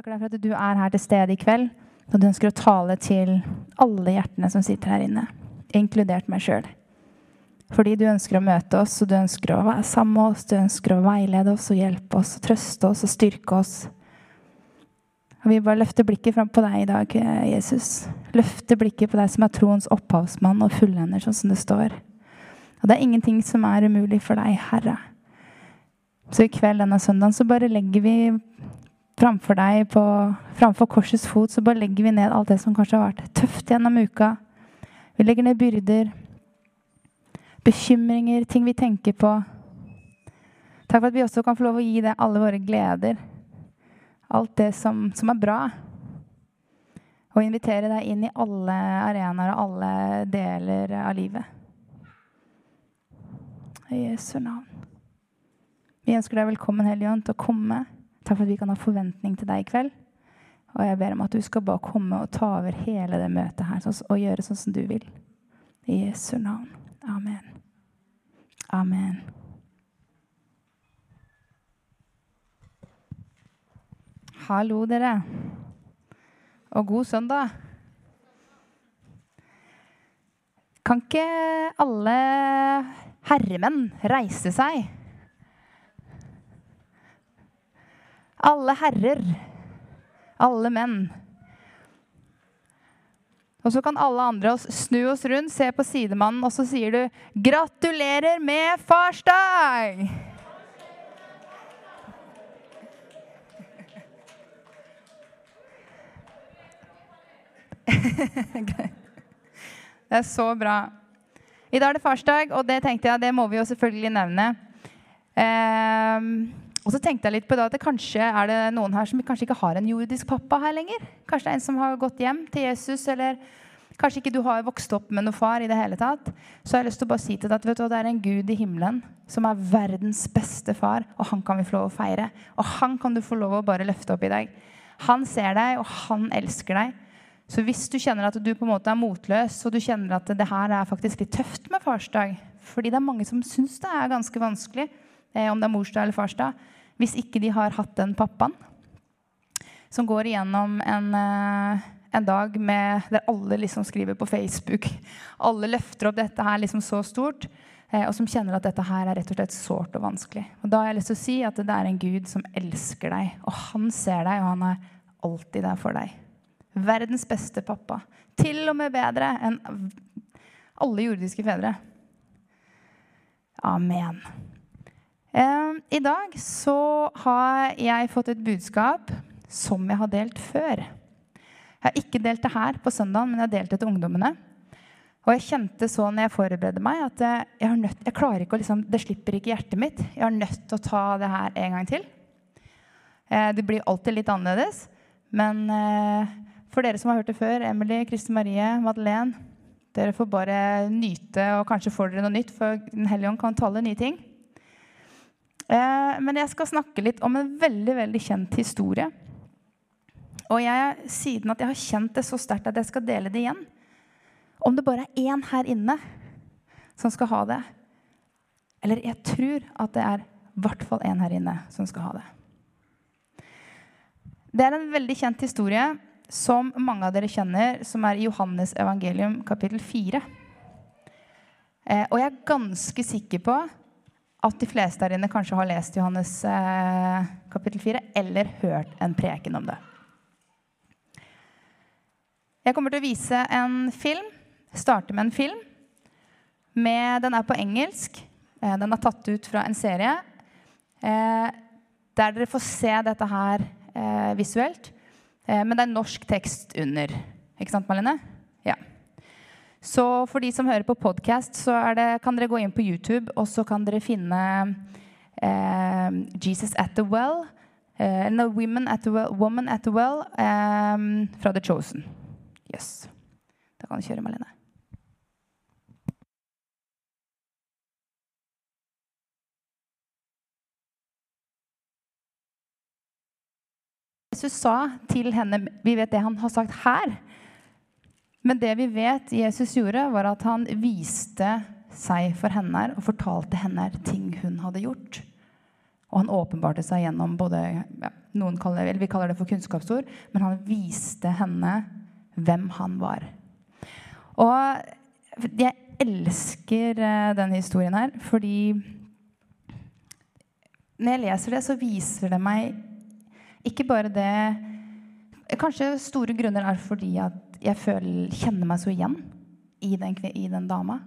takker deg for at du er her til stede i kveld. Og du ønsker å tale til alle hjertene som sitter her inne, inkludert meg sjøl. Fordi du ønsker å møte oss, og du ønsker å være sammen med oss, du ønsker å veilede oss og hjelpe oss og trøste oss og styrke oss. Og Vi bare løfter blikket fram på deg i dag, Jesus. Løfter blikket på deg som er troens opphavsmann og fullender, sånn som det står. Og det er ingenting som er umulig for deg, Herre. Så i kveld denne søndagen så bare legger vi framfor deg, på, framfor korsets fot, så bare legger vi ned alt det som kanskje har vært tøft gjennom uka. Vi legger ned byrder, bekymringer, ting vi tenker på. Takk for at vi også kan få lov å gi deg alle våre gleder. Alt det som, som er bra. Og invitere deg inn i alle arenaer og alle deler av livet. I Jesu navn. Vi ønsker deg velkommen, Hellige Ånd, til å komme. Takk for at vi kan ha forventning til deg i kveld. Og jeg ber om at du skal bare komme og ta over hele det møtet her og gjøre sånn som du vil. I Jesu navn. Amen. Amen. Hallo, dere. Og god søndag. Kan ikke alle herremenn reise seg? Alle herrer. Alle menn. Og så kan alle andre oss snu oss rundt, se på sidemannen, og så sier du 'Gratulerer med farsdag'! det er så bra. I dag er det farsdag, og det tenkte jeg, det må vi jo selvfølgelig nevne. Um, og så tenkte jeg litt på det at det kanskje er det noen her som kanskje ikke har en jordisk pappa her lenger. Kanskje det er en som har gått hjem til Jesus, eller kanskje ikke du har vokst opp med noen far i det hele tatt. Så jeg har lyst til å bare si til deg at du, det er en Gud i himmelen som er verdens beste far, og han kan vi få lov å feire. Og han kan du få lov å bare løfte opp i dag. Han ser deg, og han elsker deg. Så hvis du kjenner at du på en måte er motløs, og du kjenner at det her er faktisk litt tøft med farsdag Fordi det er mange som syns det er ganske vanskelig, om det er morsdag eller farsdag hvis ikke de har hatt den pappaen som går igjennom en, eh, en dag med, der alle liksom skriver på Facebook. Alle løfter opp dette her liksom så stort, eh, og som kjenner at dette her er rett og slett sårt og vanskelig. Og Da har jeg lyst til å si at det er en Gud som elsker deg, og han ser deg, og han er alltid der for deg. Verdens beste pappa. Til og med bedre enn alle jordiske fedre. Amen. I dag så har jeg fått et budskap som jeg har delt før. Jeg har ikke delt det her på søndagen, men jeg har delt det til ungdommene. Og jeg kjente så når jeg forberedte meg, at jeg, nødt, jeg klarer ikke å liksom, det slipper ikke hjertet mitt. Jeg har nødt til å ta det her en gang til. Eh, det blir alltid litt annerledes. Men eh, for dere som har hørt det før, Emily, Kristin Marie, Madeleine Dere får bare nyte, og kanskje får dere noe nytt, for Den hellige ånd kan tale nye ting. Eh, men jeg skal snakke litt om en veldig veldig kjent historie. Og jeg, siden at jeg har kjent det så sterkt at jeg skal dele det igjen Om det bare er én her inne som skal ha det Eller jeg tror at det er i hvert fall én her inne som skal ha det. Det er en veldig kjent historie som mange av dere kjenner, som er i Johannes evangelium kapittel 4. Eh, og jeg er ganske sikker på at de fleste her inne kanskje har lest Johannes eh, kapittel 4 eller hørt en preken om det. Jeg kommer til å vise en film. Starte med en film. Med, den er på engelsk. Eh, den er tatt ut fra en serie. Eh, der dere får se dette her eh, visuelt. Eh, men det er norsk tekst under. Ikke sant, Malene? Så for de som hører på podkast, så det, kan dere gå inn på YouTube, og så kan dere finne eh, 'Jesus at the Well'. Eh, no, women at the well, 'Woman at the Well' eh, fra The Chosen. Yes. Da kan du kjøre, Malene. Jesus sa til henne Vi vet det han har sagt her. Men det vi vet Jesus gjorde, var at han viste seg for henne og fortalte henne ting hun hadde gjort. Og han åpenbarte seg gjennom både ja, noen kaller, eller Vi kaller det for kunnskapsord, men han viste henne hvem han var. Og jeg elsker denne historien her, fordi når jeg leser det, så viser det meg ikke bare det Kanskje store grunner er fordi at jeg føler, kjenner meg så igjen i den, i den dama.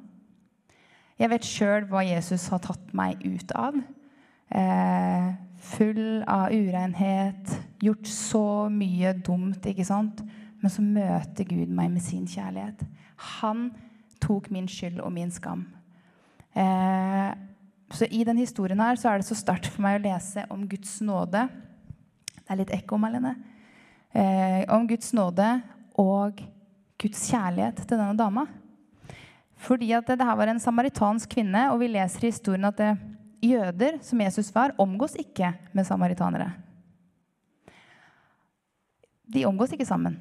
Jeg vet sjøl hva Jesus har tatt meg ut av. Eh, full av urenhet, gjort så mye dumt, ikke sant? Men så møter Gud meg med sin kjærlighet. Han tok min skyld og min skam. Eh, så I den historien her så er det så sterkt for meg å lese om Guds nåde. Det er litt ekko, Malene. Eh, om Guds nåde og Guds kjærlighet til denne dama. Fordi at det, her var en samaritansk kvinne, og vi leser i historien at det, jøder, som Jesus var, omgås ikke med samaritanere. De omgås ikke sammen.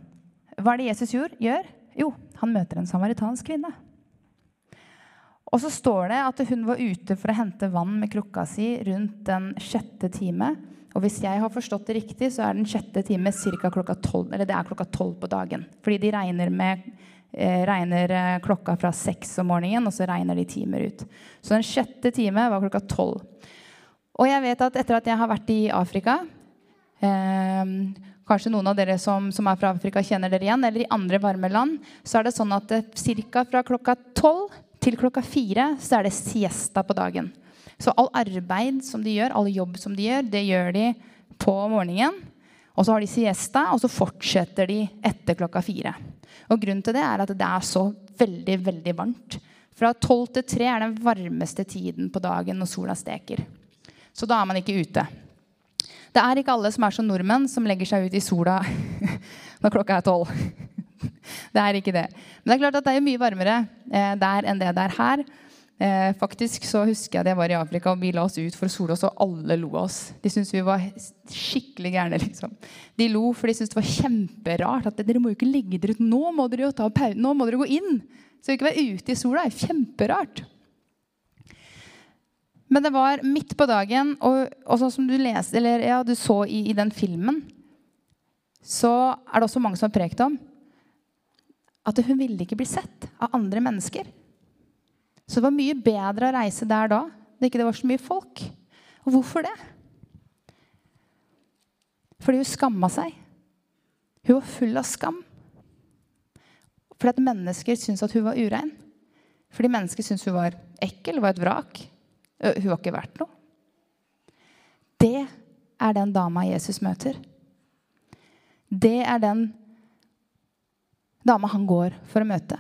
Hva er det Jesus gjør? Jo, han møter en samaritansk kvinne. Og så står det at hun var ute for å hente vann med krukka si rundt den sjette time. Og hvis jeg har forstått det riktig, så er den sjette time cirka klokka tolv. Eller det er klokka tolv på dagen. Fordi de regner, med, eh, regner eh, klokka fra seks om morgenen, og så regner de timer ut. Så den sjette time var klokka tolv. Og jeg vet at etter at jeg har vært i Afrika eh, Kanskje noen av dere som, som, er fra Afrika, kjenner dere igjen. Eller i andre varme land. Så er det sånn at ca. fra klokka tolv til klokka fire så er det siesta på dagen. Så all arbeid som de gjør, all jobb som de gjør, det gjør de på morgenen. Og så har de siesta, og så fortsetter de etter klokka fire. Og Grunnen til det er at det er så veldig veldig varmt. Fra tolv til tre er den varmeste tiden på dagen når sola steker. Så da er man ikke ute. Det er ikke alle som er som nordmenn, som legger seg ut i sola når klokka er tolv. det er ikke det. Men det er klart at det er mye varmere eh, der enn det det er her. Eh, faktisk så husker jeg det var i Afrika og vi la oss ut for å sole oss, og alle lo av oss. De syntes vi var skikkelig gærne. liksom. De lo, for de syntes det var kjemperart. at Dere må jo ikke legge dere ut. Nå må dere jo ta pause. Nå må dere gå inn. Så ikke være ute i sola. Det er kjemperart. Men det var midt på dagen, og, og sånn som du leste, eller ja, du så i, i den filmen, så er det også mange som har prekt om at hun ville ikke bli sett av andre mennesker. Så det var mye bedre å reise der da. Det ikke var så mye folk. Og hvorfor det? Fordi hun skamma seg. Hun var full av skam. Fordi at mennesker syntes at hun var urein. Fordi mennesker syntes hun var ekkel, var et vrak. Hun var ikke verdt noe. Det er den dama Jesus møter. Det er den dama han går for å møte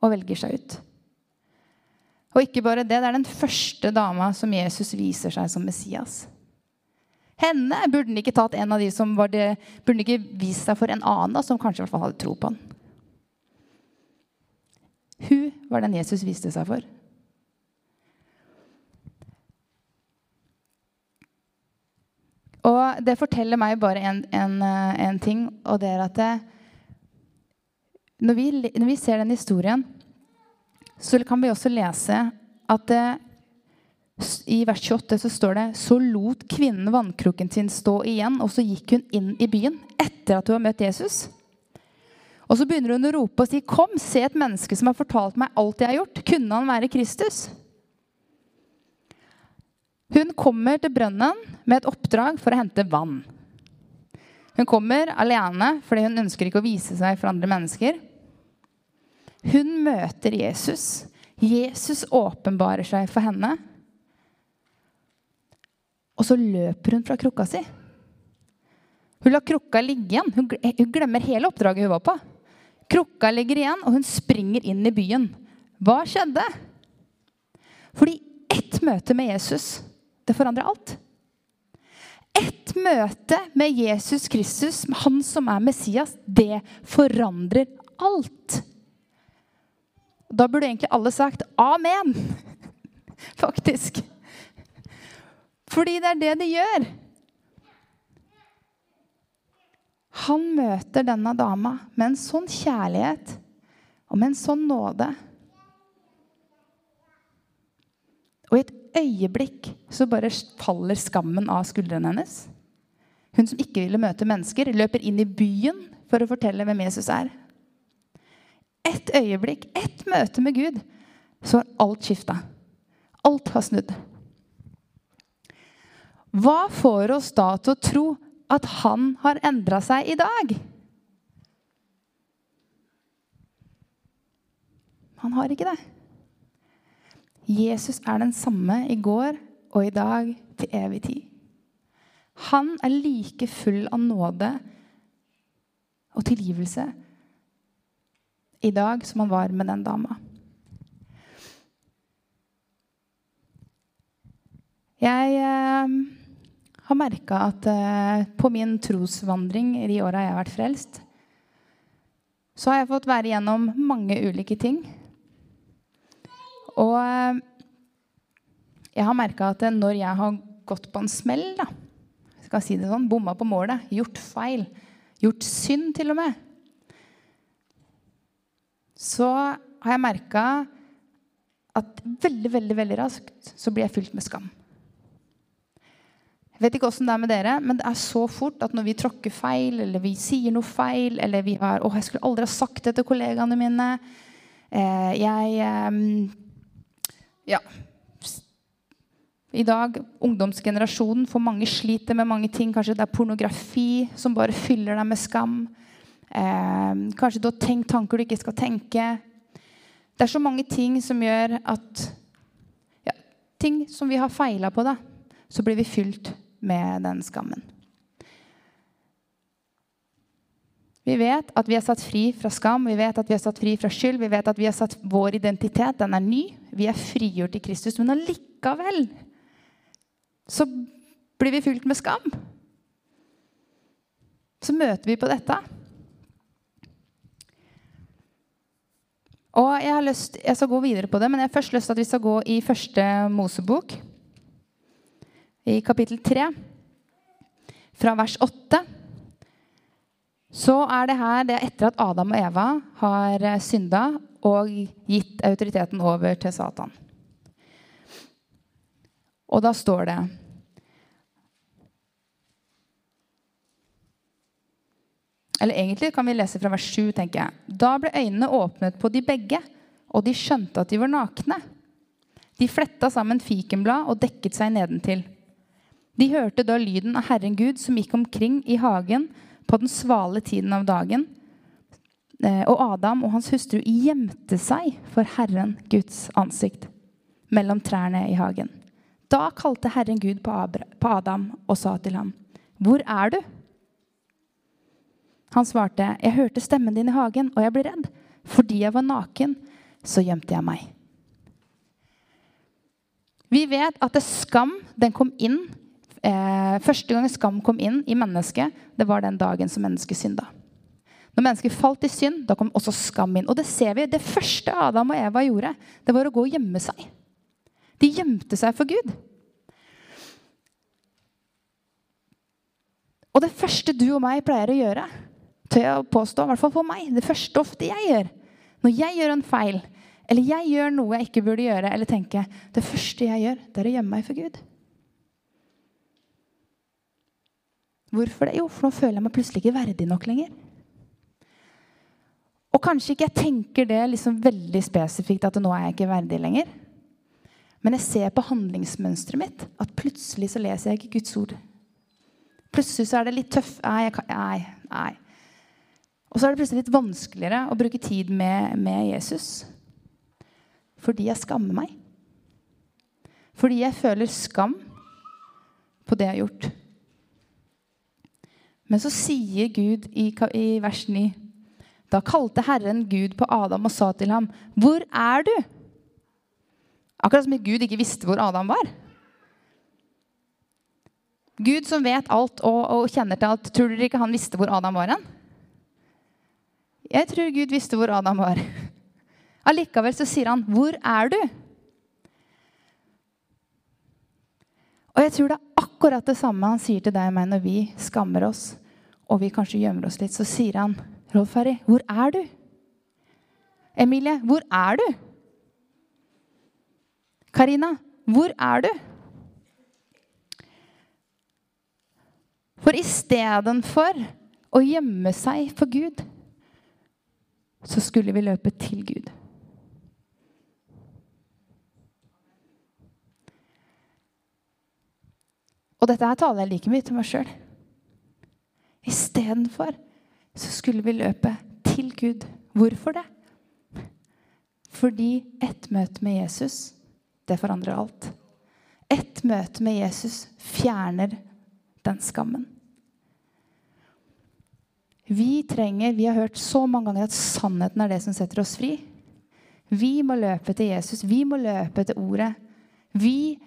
og velger seg ut. Og ikke bare det, det er den første dama som Jesus viser seg som Messias. Henne burde han ikke tatt en av de som var det, burde han ikke vist seg for en annen da, som kanskje i hvert fall hadde tro på han. Hun var den Jesus viste seg for. Og det forteller meg bare en, en, en ting, og det er at det, når vi, når vi, ser den historien, så kan vi også lese at det, i vers 28 så står det Så lot kvinnen vannkrukken sin stå igjen, og så gikk hun inn i byen etter at hun har møtt Jesus. Og så begynner hun å rope og si, 'Kom, se et menneske som har fortalt meg alt jeg har gjort.' Kunne han være Kristus? Hun kommer til brønnen med et oppdrag for å hente vann. Hun kommer alene fordi hun ønsker ikke å vise seg for andre mennesker. Hun møter Jesus. Jesus åpenbarer seg for henne. Og så løper hun fra krukka si. Hun lar krukka ligge igjen. Hun glemmer hele oppdraget hun var på. Krukka ligger igjen, og hun springer inn i byen. Hva skjedde? Fordi ett møte med Jesus, det forandrer alt. Ett møte med Jesus Kristus, han som er Messias, det forandrer alt. Da burde egentlig alle sagt amen. Faktisk. Fordi det er det de gjør. Han møter denne dama med en sånn kjærlighet og med en sånn nåde. Og i et øyeblikk så bare faller skammen av skuldrene hennes. Hun som ikke ville møte mennesker, løper inn i byen for å fortelle hvem Jesus er. Et øyeblikk, ett møte med Gud, så har alt skifta. Alt har snudd. Hva får oss da til å tro at han har endra seg i dag? Han har ikke det. Jesus er den samme i går og i dag til evig tid. Han er like full av nåde og tilgivelse i dag som han var med den dama. Jeg eh, har merka at eh, på min trosvandring i de åra jeg har vært frelst, så har jeg fått være gjennom mange ulike ting. Og eh, jeg har merka at når jeg har gått på en smell, da, skal si det sånn, bomma på målet, gjort feil, gjort synd til og med, så har jeg merka at veldig, veldig, veldig raskt så blir jeg fylt med skam. Jeg vet ikke åssen det er med dere, men det er så fort at når vi tråkker feil, eller vi sier noe feil, eller vi har 'Å, jeg skulle aldri ha sagt det til kollegaene mine'. Eh, jeg eh, Ja. I dag, ungdomsgenerasjonen, for mange sliter med mange ting. Kanskje det er pornografi som bare fyller deg med skam. Eh, kanskje du har tenkt tanker du ikke skal tenke. Det er så mange ting som gjør at ja, Ting som vi har feila på, da. Så blir vi fylt med den skammen. Vi vet at vi er satt fri fra skam, vi vet at vi er satt fri fra skyld. Vi vet at vi har satt vår identitet, den er ny. Vi er frigjort i Kristus. Men allikevel så blir vi fylt med skam. Så møter vi på dette. Og Jeg har lyst, jeg skal gå videre på det, men jeg har først lyst til at vi skal gå i første Mosebok i kapittel 3, fra vers 8, så er det her det er etter at Adam og Eva har eh, synda og gitt autoriteten over til Satan. Og da står det Eller egentlig kan vi lese fra vers 7, tenker jeg. Da ble øynene åpnet på de begge, og de skjønte at de var nakne. De fletta sammen fikenblad og dekket seg nedentil. De hørte da lyden av Herren Gud som gikk omkring i hagen på den svale tiden av dagen. Eh, og Adam og hans hustru gjemte seg for Herren Guds ansikt mellom trærne i hagen. Da kalte Herren Gud på Adam og sa til ham, 'Hvor er du?' Han svarte, 'Jeg hørte stemmen din i hagen, og jeg ble redd.' 'Fordi jeg var naken, så gjemte jeg meg.' Vi vet at det skam den kom inn eh, Første gang skam kom inn i mennesket, det var den dagen som mennesket synda. Når mennesket falt i synd, da kom også skam inn. Og det ser vi. Det første Adam og Eva gjorde, det var å gå og gjemme seg. De gjemte seg for Gud. Og det første du og meg pleier å gjøre, tør jeg å påstå, i hvert fall for meg, det første ofte jeg gjør Når jeg gjør en feil, eller jeg gjør noe jeg ikke burde gjøre, eller tenke Det første jeg gjør, det er å gjemme meg for Gud. Hvorfor det? Jo, for nå føler jeg meg plutselig ikke verdig nok lenger. Og kanskje ikke jeg tenker det liksom veldig spesifikt at nå er jeg ikke verdig lenger. Men jeg ser på handlingsmønsteret mitt at plutselig så leser jeg ikke Guds ord. Plutselig så er det litt tøff. Nei, kan, nei, nei. Og så er det plutselig litt vanskeligere å bruke tid med, med Jesus. Fordi jeg skammer meg. Fordi jeg føler skam på det jeg har gjort. Men så sier Gud i, i vers 9 Da kalte Herren Gud på Adam og sa til ham, 'Hvor er du?' Akkurat som Gud ikke visste hvor Adam var. Gud som vet alt og, og kjenner til alt, tror dere ikke han visste hvor Adam var hen? Jeg tror Gud visste hvor Adam var. Allikevel så sier han, 'Hvor er du?' Og jeg tror det er akkurat det samme han sier til deg og meg når vi skammer oss og vi kanskje gjemmer oss litt. Så sier han, 'Rolf Harry, hvor er du?' Emilie, hvor er du? Karina, Hvor er du? For istedenfor å gjemme seg for Gud, så skulle vi løpe til Gud. Og dette her taler jeg like mye til meg sjøl. Istedenfor så skulle vi løpe til Gud. Hvorfor det? Fordi ett møte med Jesus, det forandrer alt. Ett møte med Jesus fjerner den skammen. Vi trenger, vi har hørt så mange ganger at sannheten er det som setter oss fri. Vi må løpe til Jesus. Vi må løpe til ordet. Vi,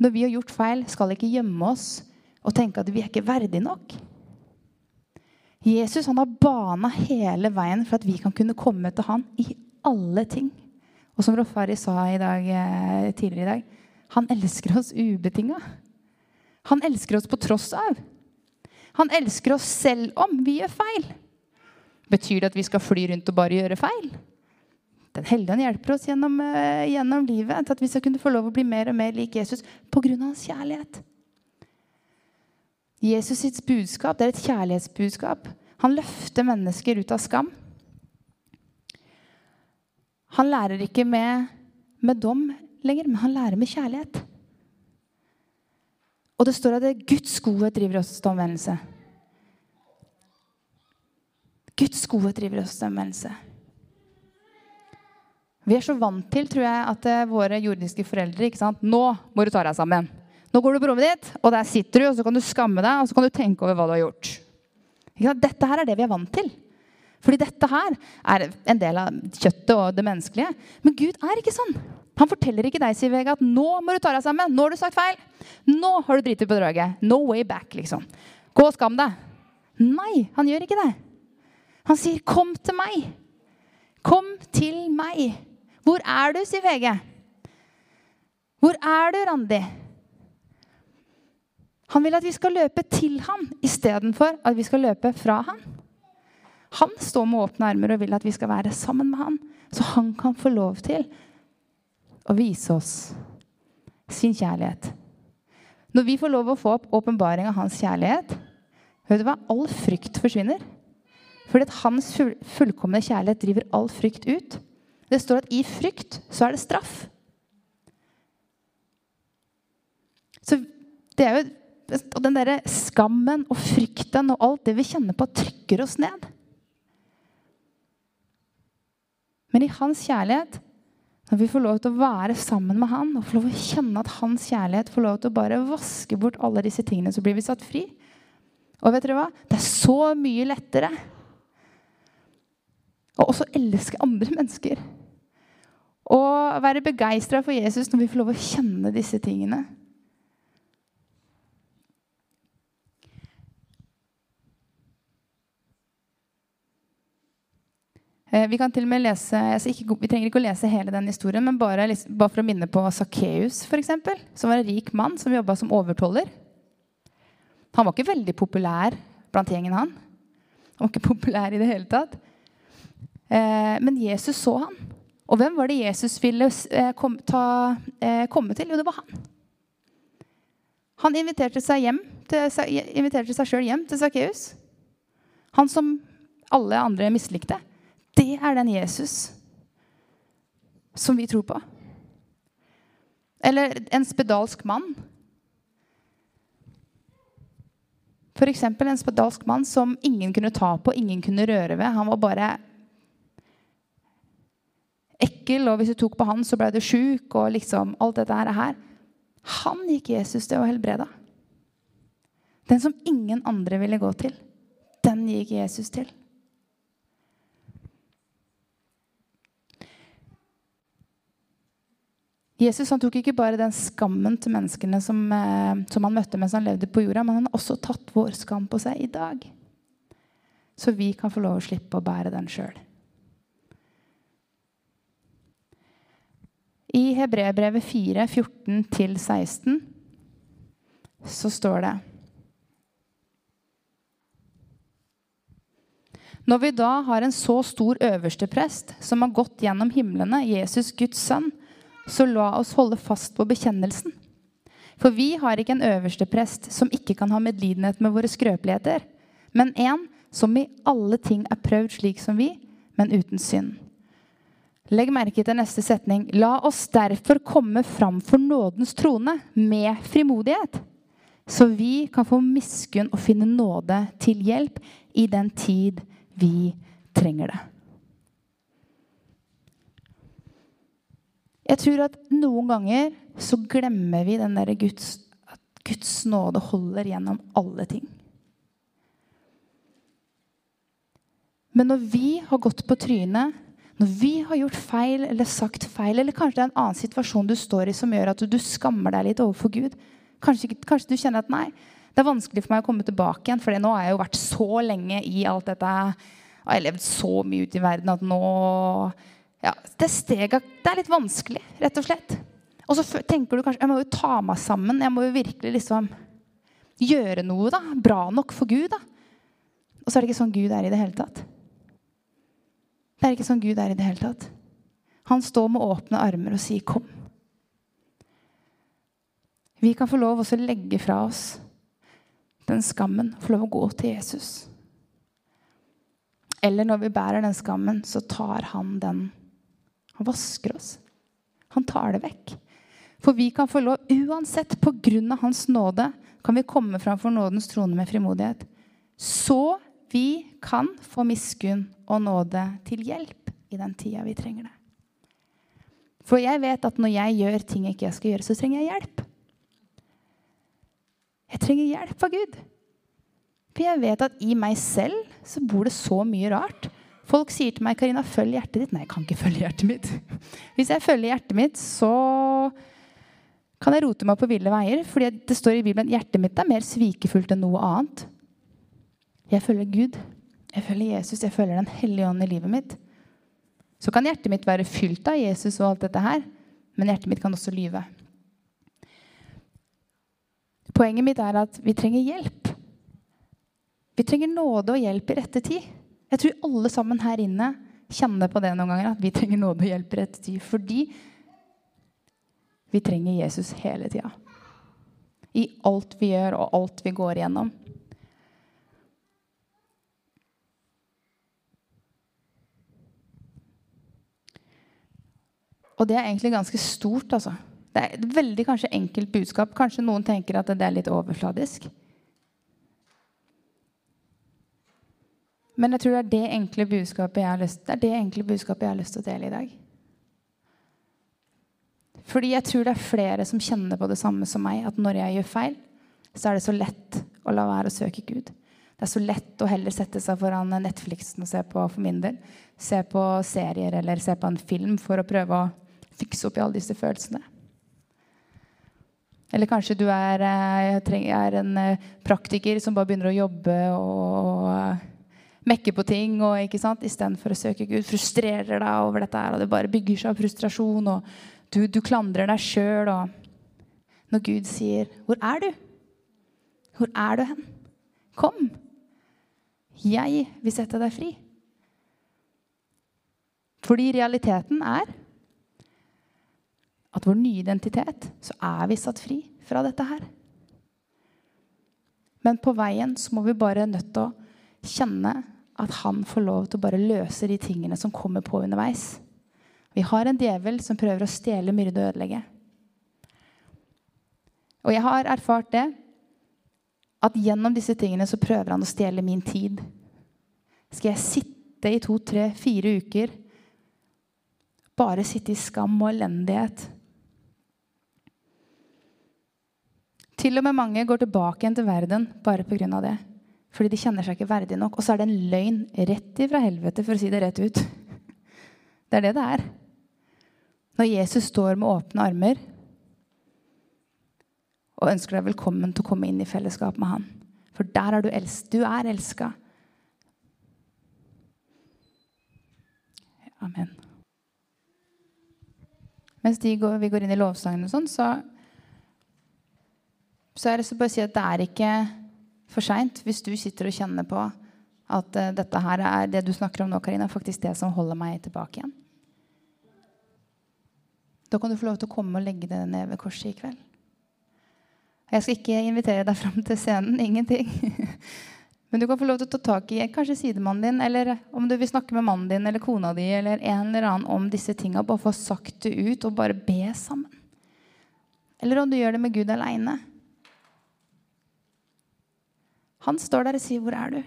når vi har gjort feil, skal ikke gjemme oss og tenke at vi er ikke verdige nok. Jesus han har bana hele veien for at vi kan kunne komme til han i alle ting. Og som Rofari sa i dag, eh, tidligere i dag, han elsker oss ubetinga. Han elsker oss på tross av. Han elsker oss selv om vi gjør feil. Betyr det at vi skal fly rundt og bare gjøre feil? Den hellige han hjelper oss gjennom, uh, gjennom, livet til at vi skal kunne få lov å bli mer og mer lik Jesus pga. hans kjærlighet. Jesus sitt budskap det er et kjærlighetsbudskap. Han løfter mennesker ut av skam. Han lærer ikke med, med dom lenger, men han lærer med kjærlighet. Og det står at det er Guds godhet driver oss til omvendelse. Guds godhet driver oss til omvendelse. Vi er så vant til tror jeg, at eh, våre jordiske foreldre ikke sant? Nå må du ta deg sammen. Nå går du på rommet ditt, og der sitter du, og så kan du skamme deg og så kan du tenke over hva du har gjort. Dette her er det vi er vant til. Fordi dette her er en del av kjøttet og det menneskelige. Men Gud er ikke sånn. Han forteller ikke deg Siv Vega, at nå må du ta deg sammen. Nå har du sagt feil. Nå har du driti på draget. No way back, liksom. Gå og skam deg. Nei, han gjør ikke det. Han sier, 'Kom til meg'. Kom til meg. Hvor er du, sier VG. Hvor er du, Randi? Han vil at vi skal løpe til han istedenfor at vi skal løpe fra han. Han står med åpne armer og vil at vi skal være sammen med han, så han kan få lov til å vise oss sin kjærlighet. Når vi får lov å få opp åpenbaring av hans kjærlighet, vet du hva? all frykt forsvinner. Fordi at hans fullkomne kjærlighet driver all frykt ut. Det står at i frykt så er det straff. Så det er jo, og den derre skammen og frykten og alt det vi kjenner på, trykker oss ned. Men i hans kjærlighet når vi får lov til å være sammen med han og får lov til å kjenne at hans kjærlighet får lov til å bare vaske bort alle disse tingene, så blir vi satt fri. Og vet dere hva? Det er så mye lettere å også elske andre mennesker. Og være begeistra for Jesus når vi får lov til å kjenne disse tingene. Eh, vi kan til og med lese, altså ikke, vi trenger ikke å lese hele den historien, men bare, bare for å minne på Sakkeus, som var en rik mann som jobba som overtoller. Han var ikke veldig populær blant gjengen, han. Han var ikke populær i det hele tatt. Eh, men Jesus så han. Og hvem var det Jesus ville eh, komme til? Jo, det var han. Han inviterte seg hjem inviterte seg sjøl hjem til Sakkeus. Han som alle andre mislikte. Det er den Jesus som vi tror på. Eller en spedalsk mann. F.eks. en spedalsk mann som ingen kunne ta på, ingen kunne røre ved. Han var bare ekkel, og hvis du tok på han, så ble du sjuk. og liksom alt dette her. Han gikk Jesus til å helbrede. Den som ingen andre ville gå til, den gikk Jesus til. Jesus tok ikke bare den skammen til menneskene som, eh, som, han møtte mens han levde på jorda, men han har også tatt vår skam på seg i dag. Så vi kan få lov å slippe å bære den sjøl. I Hebreerbrevet 4, 14-16 så står det Når vi da har en så stor øversteprest som har gått gjennom himlene, Jesus Guds sønn, så la oss holde fast på bekjennelsen. For vi har ikke en øverste prest som ikke kan ha medlidenhet med våre skrøpeligheter, men en som i alle ting er prøvd slik som vi, men uten synd. Legg merke til neste setning. La oss derfor komme fram for nådens trone med frimodighet, så vi kan få miskunn og finne nåde til hjelp i den tid vi trenger det. Jeg tror at noen ganger så glemmer vi den derre Guds, at Guds nåde holder gjennom alle ting. Men når vi har gått på trynet, når vi har gjort feil eller sagt feil, eller kanskje det er en annen situasjon du står i som gjør at du skammer deg litt overfor Gud Kanskje, kanskje du kjenner at nei, det er vanskelig for meg å komme tilbake igjen, for nå har jeg jo vært så lenge i alt dette. Jeg har levd så mye ute i verden at nå ja, Det steget det er litt vanskelig, rett og slett. Og så tenker du kanskje jeg må jo ta meg sammen. Jeg må jo virkelig liksom gjøre noe da, bra nok for Gud. da. Og så er det ikke sånn Gud er i det hele tatt. Det er ikke sånn Gud er i det hele tatt. Han står med åpne armer og sier 'kom'. Vi kan få lov å legge fra oss den skammen få lov å gå til Jesus. Eller når vi bærer den skammen, så tar han den. Han vasker oss. Han tar det vekk. For vi kan få lov, uansett på grunn av Hans nåde, kan vi komme fram for nådens trone med frimodighet. Så vi kan få miskunn og nåde til hjelp i den tida vi trenger det. For jeg vet at når jeg gjør ting jeg ikke skal gjøre, så trenger jeg hjelp. Jeg trenger hjelp av Gud. For jeg vet at i meg selv så bor det så mye rart. Folk sier til meg, 'Karina, følg hjertet ditt.' Nei, jeg kan ikke følge hjertet mitt. Hvis jeg følger hjertet mitt, så kan jeg rote meg på ville veier. fordi det står i Bibelen hjertet mitt er mer svikefullt enn noe annet. Jeg følger Gud. Jeg følger Jesus. Jeg følger Den hellige ånd i livet mitt. Så kan hjertet mitt være fylt av Jesus og alt dette her, men hjertet mitt kan også lyve. Poenget mitt er at vi trenger hjelp. Vi trenger nåde og hjelp i rette tid. Jeg tror alle sammen her inne kjenner på det noen ganger, at vi trenger nåde og hjelp rett tid. Fordi vi trenger Jesus hele tida. I alt vi gjør, og alt vi går igjennom. Og det er egentlig ganske stort, altså. Det er et veldig kanskje enkelt budskap. Kanskje noen tenker at det er litt overfladisk. Men jeg tror det er det enkle budskapet jeg har lyst, det er det enkle budskapet jeg har lyst til å dele i dag. Fordi jeg tror det er flere som kjenner på det samme som meg. At når jeg gjør feil, så er det så lett å la være å søke Gud. Det er så lett å heller sette seg foran Netflixen og se på for min del. Se på serier eller se på en film for å prøve å fikse opp i alle disse følelsene. Eller kanskje du er, eh, er en eh, praktiker som bare begynner å jobbe og eh, mekke på ting og ikke sant, istedenfor å søke Gud. Frustrerer deg over dette her, og det bare bygger seg av frustrasjon. og du, du klandrer deg sjøl. Når Gud sier, 'Hvor er du? Hvor er du hen? Kom! Jeg vil sette deg fri.' Fordi realiteten er at vår nye identitet, så er vi satt fri fra dette her. Men på veien så må vi bare nødt til å kjenne at han får lov til å bare løse de tingene som kommer på underveis. Vi har en djevel som prøver å stjele, myrde og ødelegge. Og jeg har erfart det at gjennom disse tingene så prøver han å stjele min tid. Skal jeg sitte i to, tre, fire uker, bare sitte i skam og elendighet? Til og med mange går tilbake igjen til verden bare pga. det. Fordi de kjenner seg ikke verdig nok. Og så er det en løgn rett ifra helvete, for å si det rett ut. Det er det det er. Når Jesus står med åpne armer og ønsker deg velkommen til å komme inn i fellesskap med han. For der er du elsk. Du er elska. Amen. Mens går, vi går inn i lovsangen, og sånn, så, så er det så bare å si at det er ikke for seint hvis du sitter og kjenner på at uh, dette her er det du snakker om nå, Karina, faktisk det som holder meg tilbake igjen. da kan du få lov til å komme og legge det ned ved korset i kveld. Jeg skal ikke invitere deg fram til scenen. Ingenting. Men du kan få lov til å ta tak i kanskje sidemannen din, eller om du vil snakke med mannen din eller kona di eller en eller annen om disse tinga. Bare få sagt det ut og bare be sammen. Eller om du gjør det med Gud aleine. Han står der og sier, 'Hvor er du?'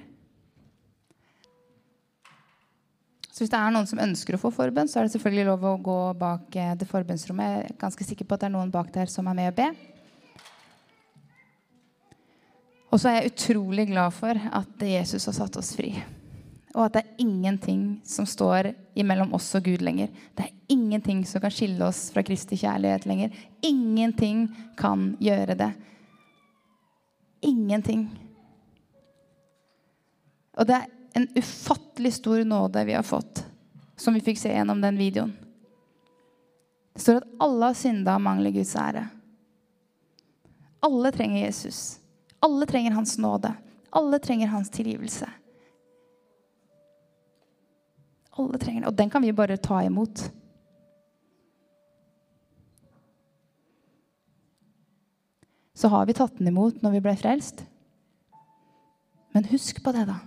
Så hvis det er noen som ønsker å få forbønn, så er det selvfølgelig lov å gå bak eh, det forbønnsrommet. Jeg er ganske sikker på at det er noen bak der som er med å be. Og så er jeg utrolig glad for at Jesus har satt oss fri. Og at det er ingenting som står imellom oss og Gud lenger. Det er ingenting som kan skille oss fra Kristi kjærlighet lenger. Ingenting kan gjøre det. Ingenting. Og det er en ufattelig stor nåde vi har fått, som vi fikk se gjennom den videoen. Det står at alle har synda og mangler Guds ære. Alle trenger Jesus. Alle trenger hans nåde. Alle trenger hans tilgivelse. Alle trenger det. Og den kan vi bare ta imot. Så har vi tatt den imot når vi ble frelst. Men husk på det, da.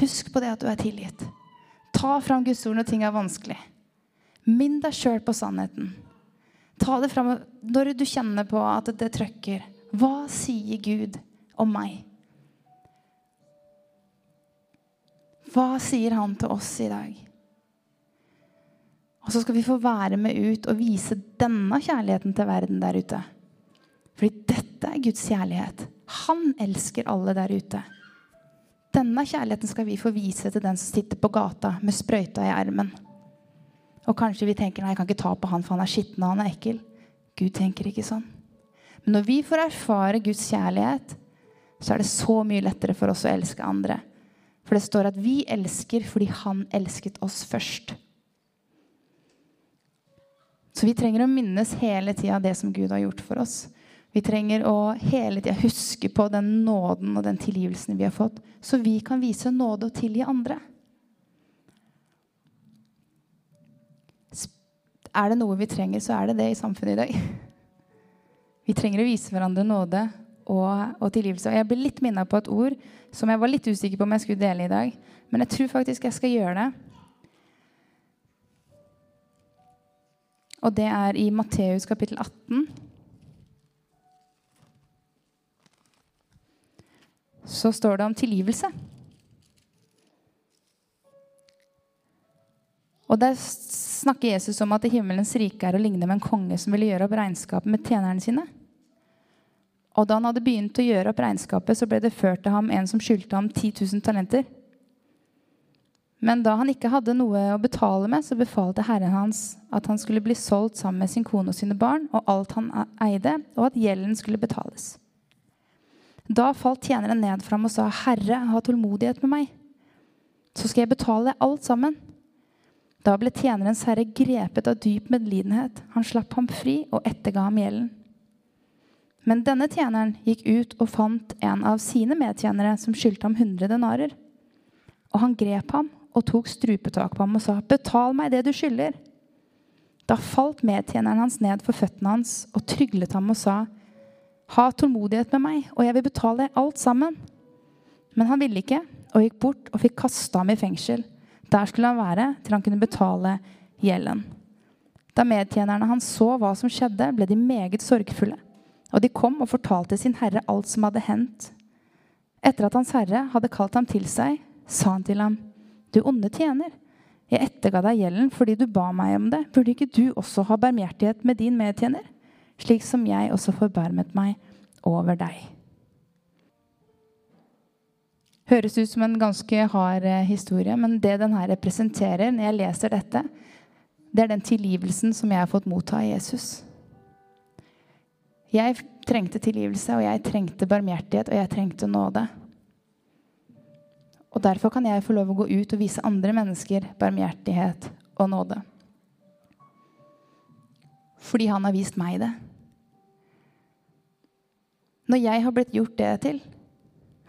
Husk på det at du er tilgitt. Ta fram Guds ord når ting er vanskelig. Minn deg sjøl på sannheten. Ta det fram når du kjenner på at det trøkker. Hva sier Gud om meg? Hva sier han til oss i dag? Og så skal vi få være med ut og vise denne kjærligheten til verden der ute. Fordi dette er Guds kjærlighet. Han elsker alle der ute. Denne kjærligheten skal vi få vise til den som sitter på gata med sprøyta i ermen. Og kanskje vi tenker nei, jeg kan ikke ta på han, for han er skitten og han er ekkel. Gud tenker ikke sånn. Men når vi får erfare Guds kjærlighet, så er det så mye lettere for oss å elske andre. For det står at vi elsker fordi han elsket oss først. Så vi trenger å minnes hele tida det som Gud har gjort for oss. Vi trenger å hele tida huske på den nåden og den tilgivelsen vi har fått, så vi kan vise nåde og tilgi andre. Er det noe vi trenger, så er det det i samfunnet i dag. Vi trenger å vise hverandre nåde og, og tilgivelse. Og jeg ble litt minna på et ord som jeg var litt usikker på om jeg skulle dele i dag. Men jeg tror faktisk jeg skal gjøre det. Og det er i Matteus kapittel 18. så står det om tilgivelse. Og Der snakker Jesus om at himmelens rike er å ligne med en konge som ville gjøre opp regnskapet med tjenerne sine. Og Da han hadde begynt å gjøre opp regnskapet, så ble det ført til ham en som skyldte ham 10 000 talenter. Men da han ikke hadde noe å betale med, så befalte herren hans at han skulle bli solgt sammen med sin kone og sine barn og alt han eide, og at gjelden skulle betales. Da falt tjeneren ned fram og sa, 'Herre, ha tålmodighet med meg, så skal jeg betale alt sammen.' Da ble tjenerens herre grepet av dyp medlidenhet. Han slapp ham fri og etterga ham gjelden. Men denne tjeneren gikk ut og fant en av sine medtjenere som skyldte ham 100 denarer. Og han grep ham og tok strupetak på ham og sa, 'Betal meg det du skylder.' Da falt medtjeneren hans ned for føttene hans og tryglet ham og sa, ha tålmodighet med meg, og jeg vil betale alt sammen. Men han ville ikke, og gikk bort og fikk kasta ham i fengsel. Der skulle han være til han kunne betale gjelden. Da medtjenerne hans så hva som skjedde, ble de meget sorgfulle. Og de kom og fortalte sin herre alt som hadde hendt. Etter at hans herre hadde kalt ham til seg, sa han til ham, Du onde tjener, jeg etterga deg gjelden fordi du ba meg om det. Burde ikke du også ha barmhjertighet med din medtjener? Slik som jeg også forbarmet meg over deg. Høres ut som en ganske hard eh, historie, men det den her representerer når jeg leser dette, det er den tilgivelsen som jeg har fått motta av Jesus. Jeg trengte tilgivelse, og jeg trengte barmhjertighet, og jeg trengte nåde. Og Derfor kan jeg få lov å gå ut og vise andre mennesker barmhjertighet og nåde. Fordi han har vist meg det. Når jeg har blitt gjort det til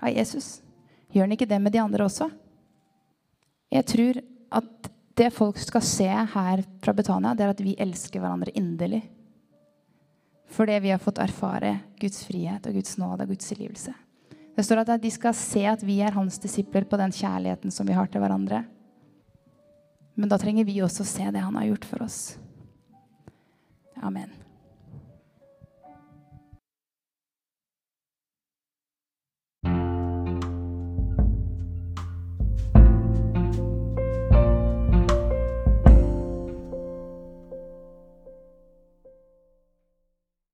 av Jesus, gjør han ikke det med de andre også? Jeg tror at det folk skal se her fra Betania, det er at vi elsker hverandre inderlig. Fordi vi har fått erfare Guds frihet og Guds nåde og Guds tilgivelse. Det står at de skal se at vi er hans disipler på den kjærligheten som vi har til hverandre. Men da trenger vi også se det han har gjort for oss. Amen.